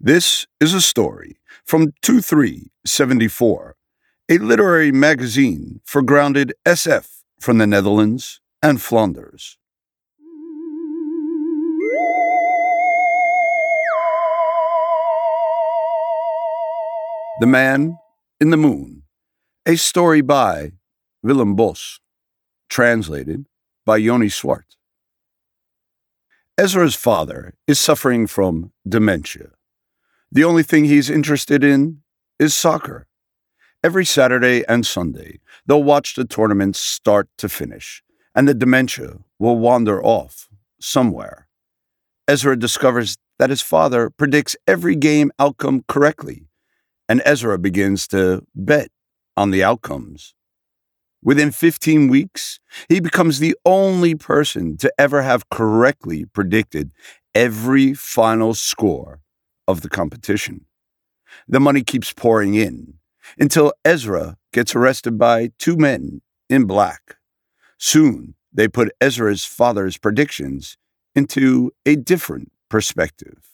This is a story from 2374, a literary magazine for grounded SF from the Netherlands and Flanders. The Man in the Moon, a story by Willem Bos, translated by Yoni Swart. Ezra's father is suffering from dementia. The only thing he's interested in is soccer. Every Saturday and Sunday, they'll watch the tournament start to finish, and the dementia will wander off somewhere. Ezra discovers that his father predicts every game outcome correctly and Ezra begins to bet on the outcomes. Within 15 weeks, he becomes the only person to ever have correctly predicted every final score of the competition. The money keeps pouring in until Ezra gets arrested by two men in black. Soon, they put Ezra's father's predictions into a different perspective.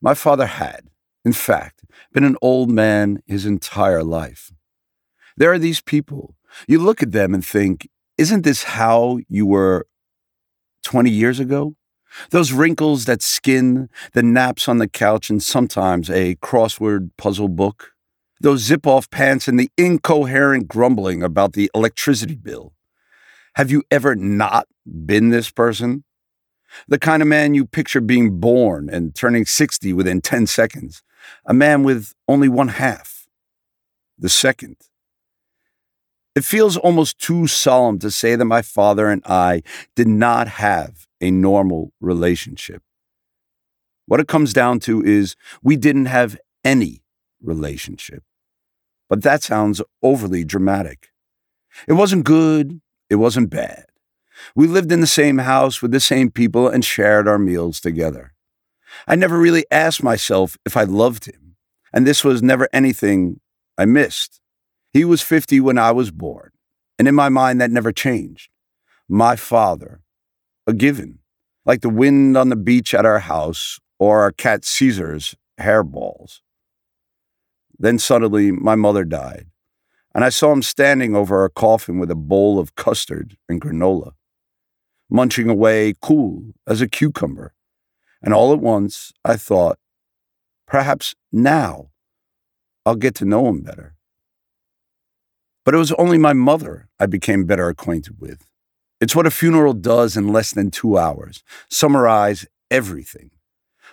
My father had, in fact, been an old man his entire life. There are these people. You look at them and think, isn't this how you were 20 years ago? Those wrinkles that skin, the naps on the couch, and sometimes a crossword puzzle book. Those zip off pants and the incoherent grumbling about the electricity bill. Have you ever not been this person? The kind of man you picture being born and turning 60 within 10 seconds. A man with only one half. The second. It feels almost too solemn to say that my father and I did not have a normal relationship. What it comes down to is we didn't have any relationship. But that sounds overly dramatic. It wasn't good, it wasn't bad. We lived in the same house with the same people and shared our meals together. I never really asked myself if I loved him, and this was never anything I missed. He was 50 when I was born, and in my mind, that never changed. My father, a given, like the wind on the beach at our house or our cat Caesar's hairballs. Then suddenly, my mother died, and I saw him standing over her coffin with a bowl of custard and granola munching away cool as a cucumber. And all at once, I thought, perhaps now I'll get to know him better. But it was only my mother I became better acquainted with. It's what a funeral does in less than two hours summarize everything.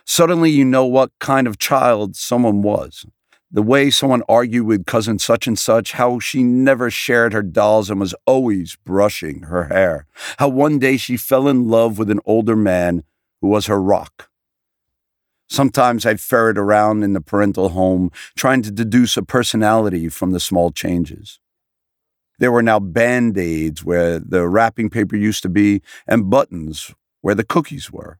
Suddenly, you know what kind of child someone was the way someone argued with cousin such and such, how she never shared her dolls and was always brushing her hair, how one day she fell in love with an older man who was her rock. Sometimes I ferret around in the parental home trying to deduce a personality from the small changes. There were now band aids where the wrapping paper used to be and buttons where the cookies were.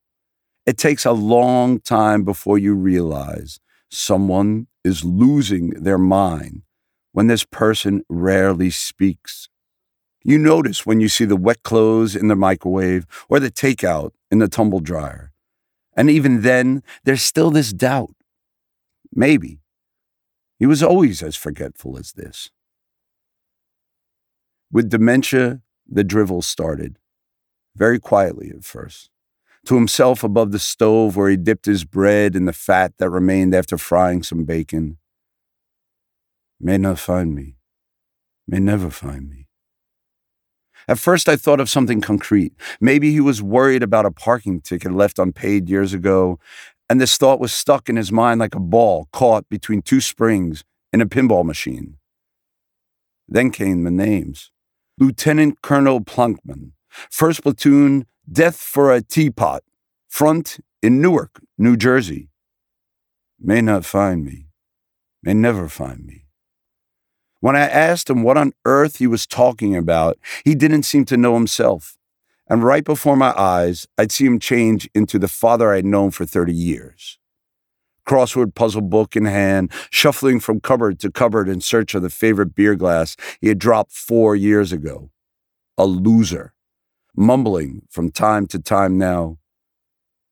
It takes a long time before you realize someone is losing their mind when this person rarely speaks. You notice when you see the wet clothes in the microwave or the takeout in the tumble dryer. And even then, there's still this doubt. Maybe. He was always as forgetful as this. With dementia, the drivel started, very quietly at first to himself above the stove where he dipped his bread in the fat that remained after frying some bacon. May not find me, may never find me. At first, I thought of something concrete. Maybe he was worried about a parking ticket left unpaid years ago, and this thought was stuck in his mind like a ball caught between two springs in a pinball machine. Then came the names Lieutenant Colonel Plunkman, 1st Platoon, Death for a Teapot, front in Newark, New Jersey. May not find me, may never find me. When I asked him what on earth he was talking about, he didn't seem to know himself. And right before my eyes, I'd see him change into the father I'd known for 30 years. Crossword puzzle book in hand, shuffling from cupboard to cupboard in search of the favorite beer glass he had dropped four years ago. A loser mumbling from time to time now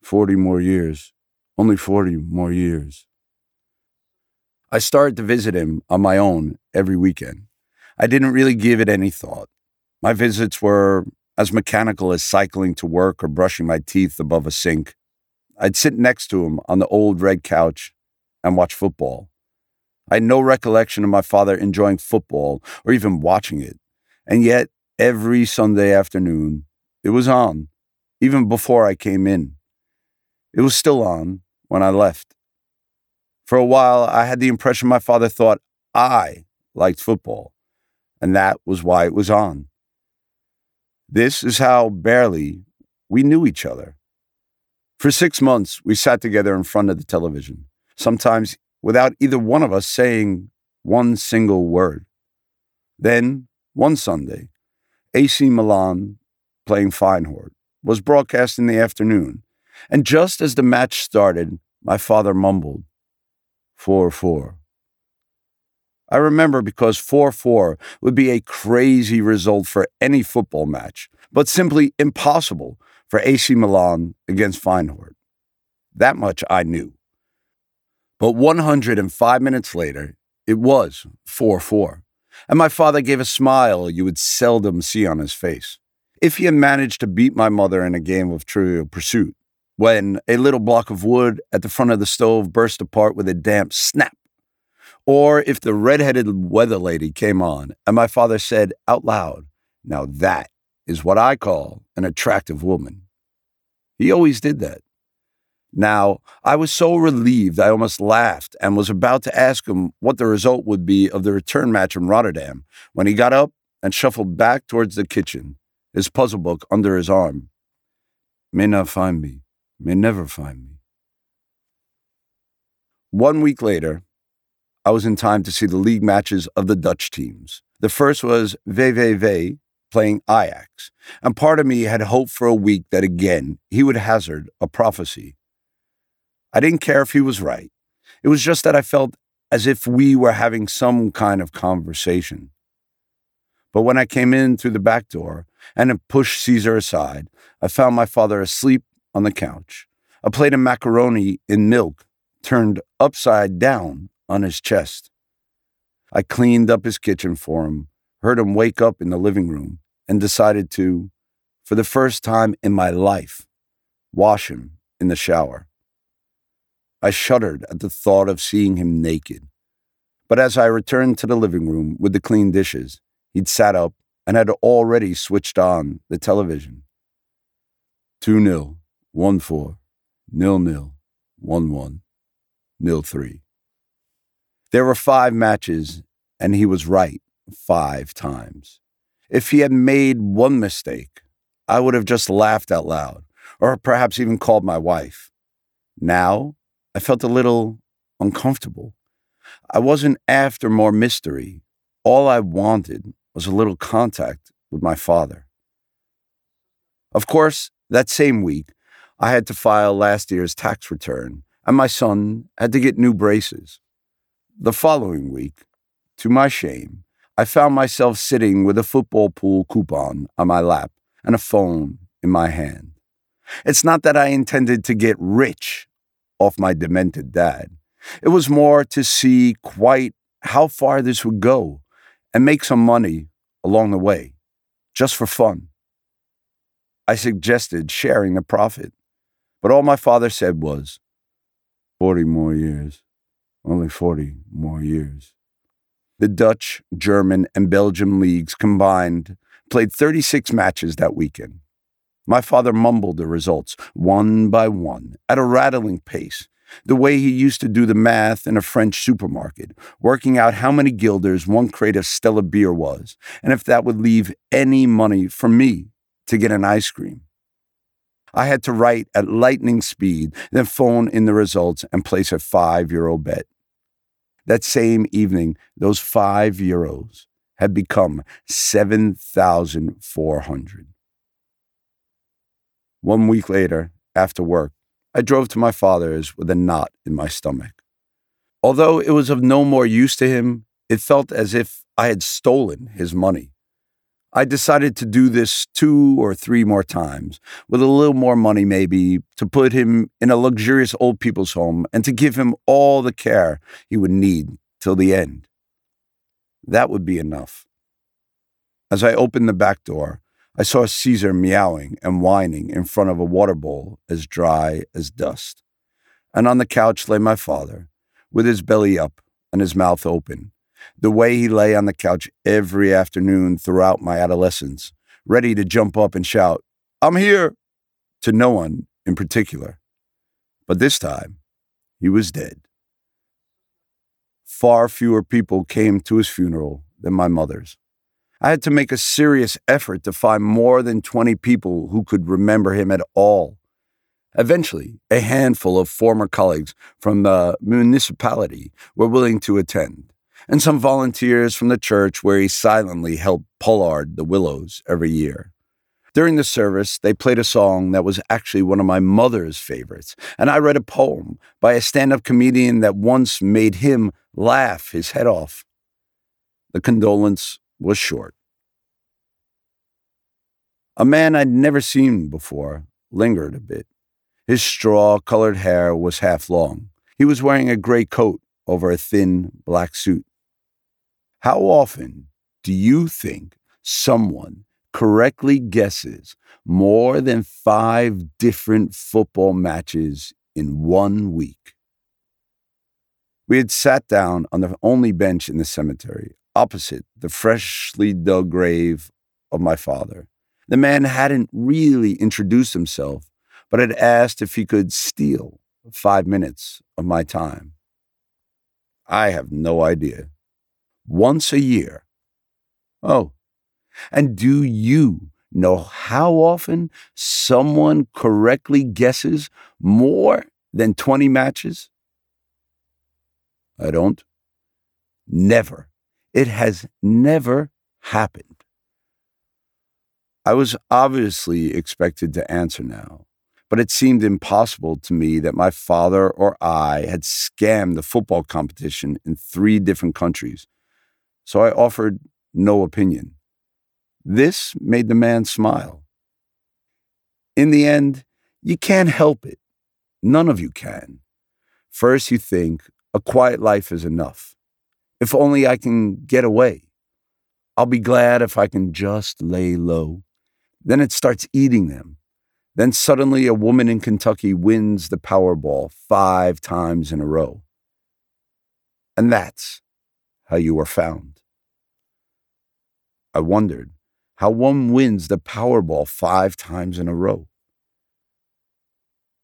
40 more years, only 40 more years. I started to visit him on my own every weekend. I didn't really give it any thought. My visits were as mechanical as cycling to work or brushing my teeth above a sink. I'd sit next to him on the old red couch and watch football. I had no recollection of my father enjoying football or even watching it. And yet, every Sunday afternoon, it was on, even before I came in. It was still on when I left. For a while, I had the impression my father thought I liked football, and that was why it was on. This is how barely we knew each other. For six months, we sat together in front of the television, sometimes without either one of us saying one single word. Then, one Sunday, AC Milan playing Feyenoord was broadcast in the afternoon, and just as the match started, my father mumbled, 4 4. I remember because 4 4 would be a crazy result for any football match, but simply impossible for AC Milan against Feyenoord. That much I knew. But 105 minutes later, it was 4 4, and my father gave a smile you would seldom see on his face. If he had managed to beat my mother in a game of trivial pursuit, when a little block of wood at the front of the stove burst apart with a damp snap, or if the red-headed weather lady came on and my father said out loud, Now that is what I call an attractive woman. He always did that. Now, I was so relieved I almost laughed and was about to ask him what the result would be of the return match in Rotterdam when he got up and shuffled back towards the kitchen, his puzzle book under his arm. May not find me, may never find me. One week later, I was in time to see the league matches of the Dutch teams. The first was VVV playing Ajax, and part of me had hoped for a week that again he would hazard a prophecy. I didn't care if he was right. It was just that I felt as if we were having some kind of conversation. But when I came in through the back door and had pushed Caesar aside, I found my father asleep on the couch, a plate of macaroni in milk turned upside down on his chest. I cleaned up his kitchen for him, heard him wake up in the living room, and decided to, for the first time in my life, wash him in the shower. I shuddered at the thought of seeing him naked. But as I returned to the living room with the clean dishes, he'd sat up and had already switched on the television. 2 0, 1 4, nil nil, 1 1, nil 3. There were five matches, and he was right five times. If he had made one mistake, I would have just laughed out loud, or perhaps even called my wife. Now, I felt a little uncomfortable. I wasn't after more mystery. All I wanted was a little contact with my father. Of course, that same week, I had to file last year's tax return, and my son had to get new braces. The following week, to my shame, I found myself sitting with a football pool coupon on my lap and a phone in my hand. It's not that I intended to get rich off my demented dad. It was more to see quite how far this would go and make some money along the way, just for fun. I suggested sharing the profit, but all my father said was 40 more years, only 40 more years. The Dutch, German, and Belgium leagues combined played 36 matches that weekend. My father mumbled the results one by one at a rattling pace, the way he used to do the math in a French supermarket, working out how many guilders one crate of Stella beer was, and if that would leave any money for me to get an ice cream. I had to write at lightning speed, then phone in the results and place a five euro bet. That same evening, those five euros had become 7,400. One week later, after work, I drove to my father's with a knot in my stomach. Although it was of no more use to him, it felt as if I had stolen his money. I decided to do this two or three more times, with a little more money maybe, to put him in a luxurious old people's home and to give him all the care he would need till the end. That would be enough. As I opened the back door, I saw Caesar meowing and whining in front of a water bowl as dry as dust. And on the couch lay my father, with his belly up and his mouth open, the way he lay on the couch every afternoon throughout my adolescence, ready to jump up and shout, I'm here, to no one in particular. But this time, he was dead. Far fewer people came to his funeral than my mother's. I had to make a serious effort to find more than 20 people who could remember him at all. Eventually, a handful of former colleagues from the municipality were willing to attend, and some volunteers from the church where he silently helped pollard the willows every year. During the service, they played a song that was actually one of my mother's favorites, and I read a poem by a stand up comedian that once made him laugh his head off. The condolence was short. A man I'd never seen before lingered a bit. His straw colored hair was half long. He was wearing a gray coat over a thin black suit. How often do you think someone correctly guesses more than five different football matches in one week? We had sat down on the only bench in the cemetery, opposite the freshly dug grave of my father. The man hadn't really introduced himself, but had asked if he could steal five minutes of my time. I have no idea. Once a year. Oh, and do you know how often someone correctly guesses more than 20 matches? I don't. Never. It has never happened. I was obviously expected to answer now, but it seemed impossible to me that my father or I had scammed the football competition in three different countries. So I offered no opinion. This made the man smile. In the end, you can't help it. None of you can. First, you think a quiet life is enough. If only I can get away. I'll be glad if I can just lay low. Then it starts eating them. Then suddenly a woman in Kentucky wins the Powerball five times in a row. And that's how you are found. I wondered how one wins the Powerball five times in a row.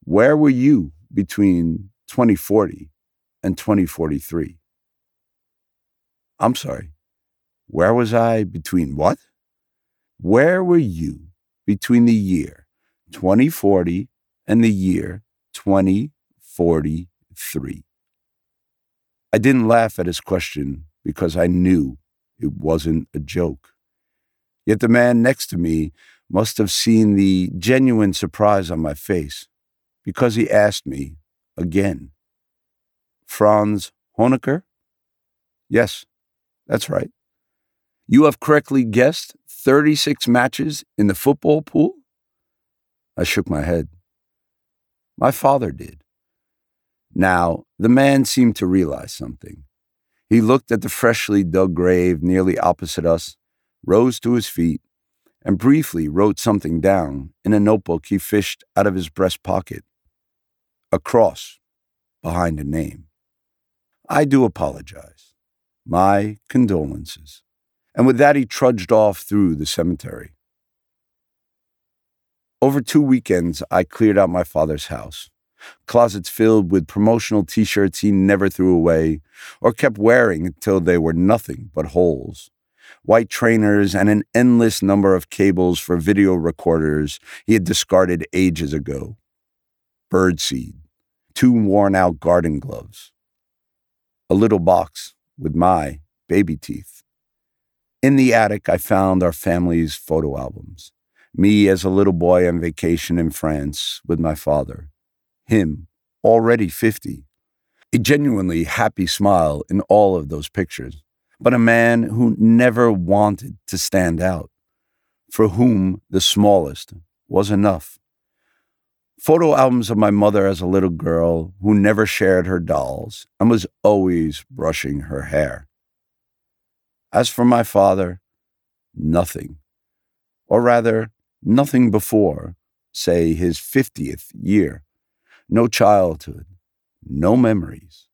Where were you between 2040 and 2043? I'm sorry. Where was I between what? Where were you between the year 2040 and the year 2043? I didn't laugh at his question because I knew it wasn't a joke. Yet the man next to me must have seen the genuine surprise on my face because he asked me again. Franz Honecker? Yes, that's right. You have correctly guessed 36 matches in the football pool? I shook my head. My father did. Now, the man seemed to realize something. He looked at the freshly dug grave nearly opposite us, rose to his feet, and briefly wrote something down in a notebook he fished out of his breast pocket. A cross behind a name. I do apologize. My condolences. And with that, he trudged off through the cemetery. Over two weekends, I cleared out my father's house. Closets filled with promotional t shirts he never threw away or kept wearing until they were nothing but holes. White trainers and an endless number of cables for video recorders he had discarded ages ago. Birdseed, two worn out garden gloves, a little box with my baby teeth. In the attic, I found our family's photo albums. Me as a little boy on vacation in France with my father. Him, already 50. A genuinely happy smile in all of those pictures, but a man who never wanted to stand out. for whom the smallest was enough. Photo albums of my mother as a little girl who never shared her dolls and was always brushing her hair. As for my father, nothing. Or rather, nothing before, say, his 50th year. No childhood, no memories.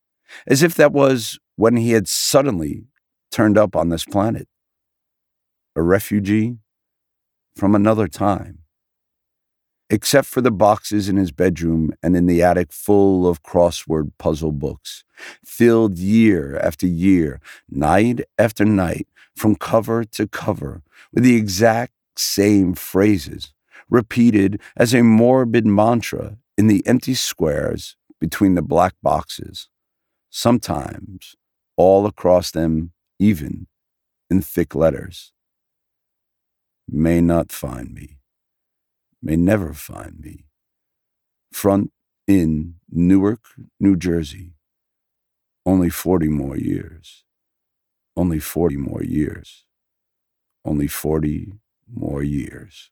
As if that was when he had suddenly turned up on this planet. A refugee from another time. Except for the boxes in his bedroom and in the attic full of crossword puzzle books, filled year after year, night after night, from cover to cover, with the exact same phrases, repeated as a morbid mantra in the empty squares between the black boxes, sometimes all across them, even in thick letters. May not find me, may never find me. Front in Newark, New Jersey. Only 40 more years. Only 40 more years. Only 40 more years.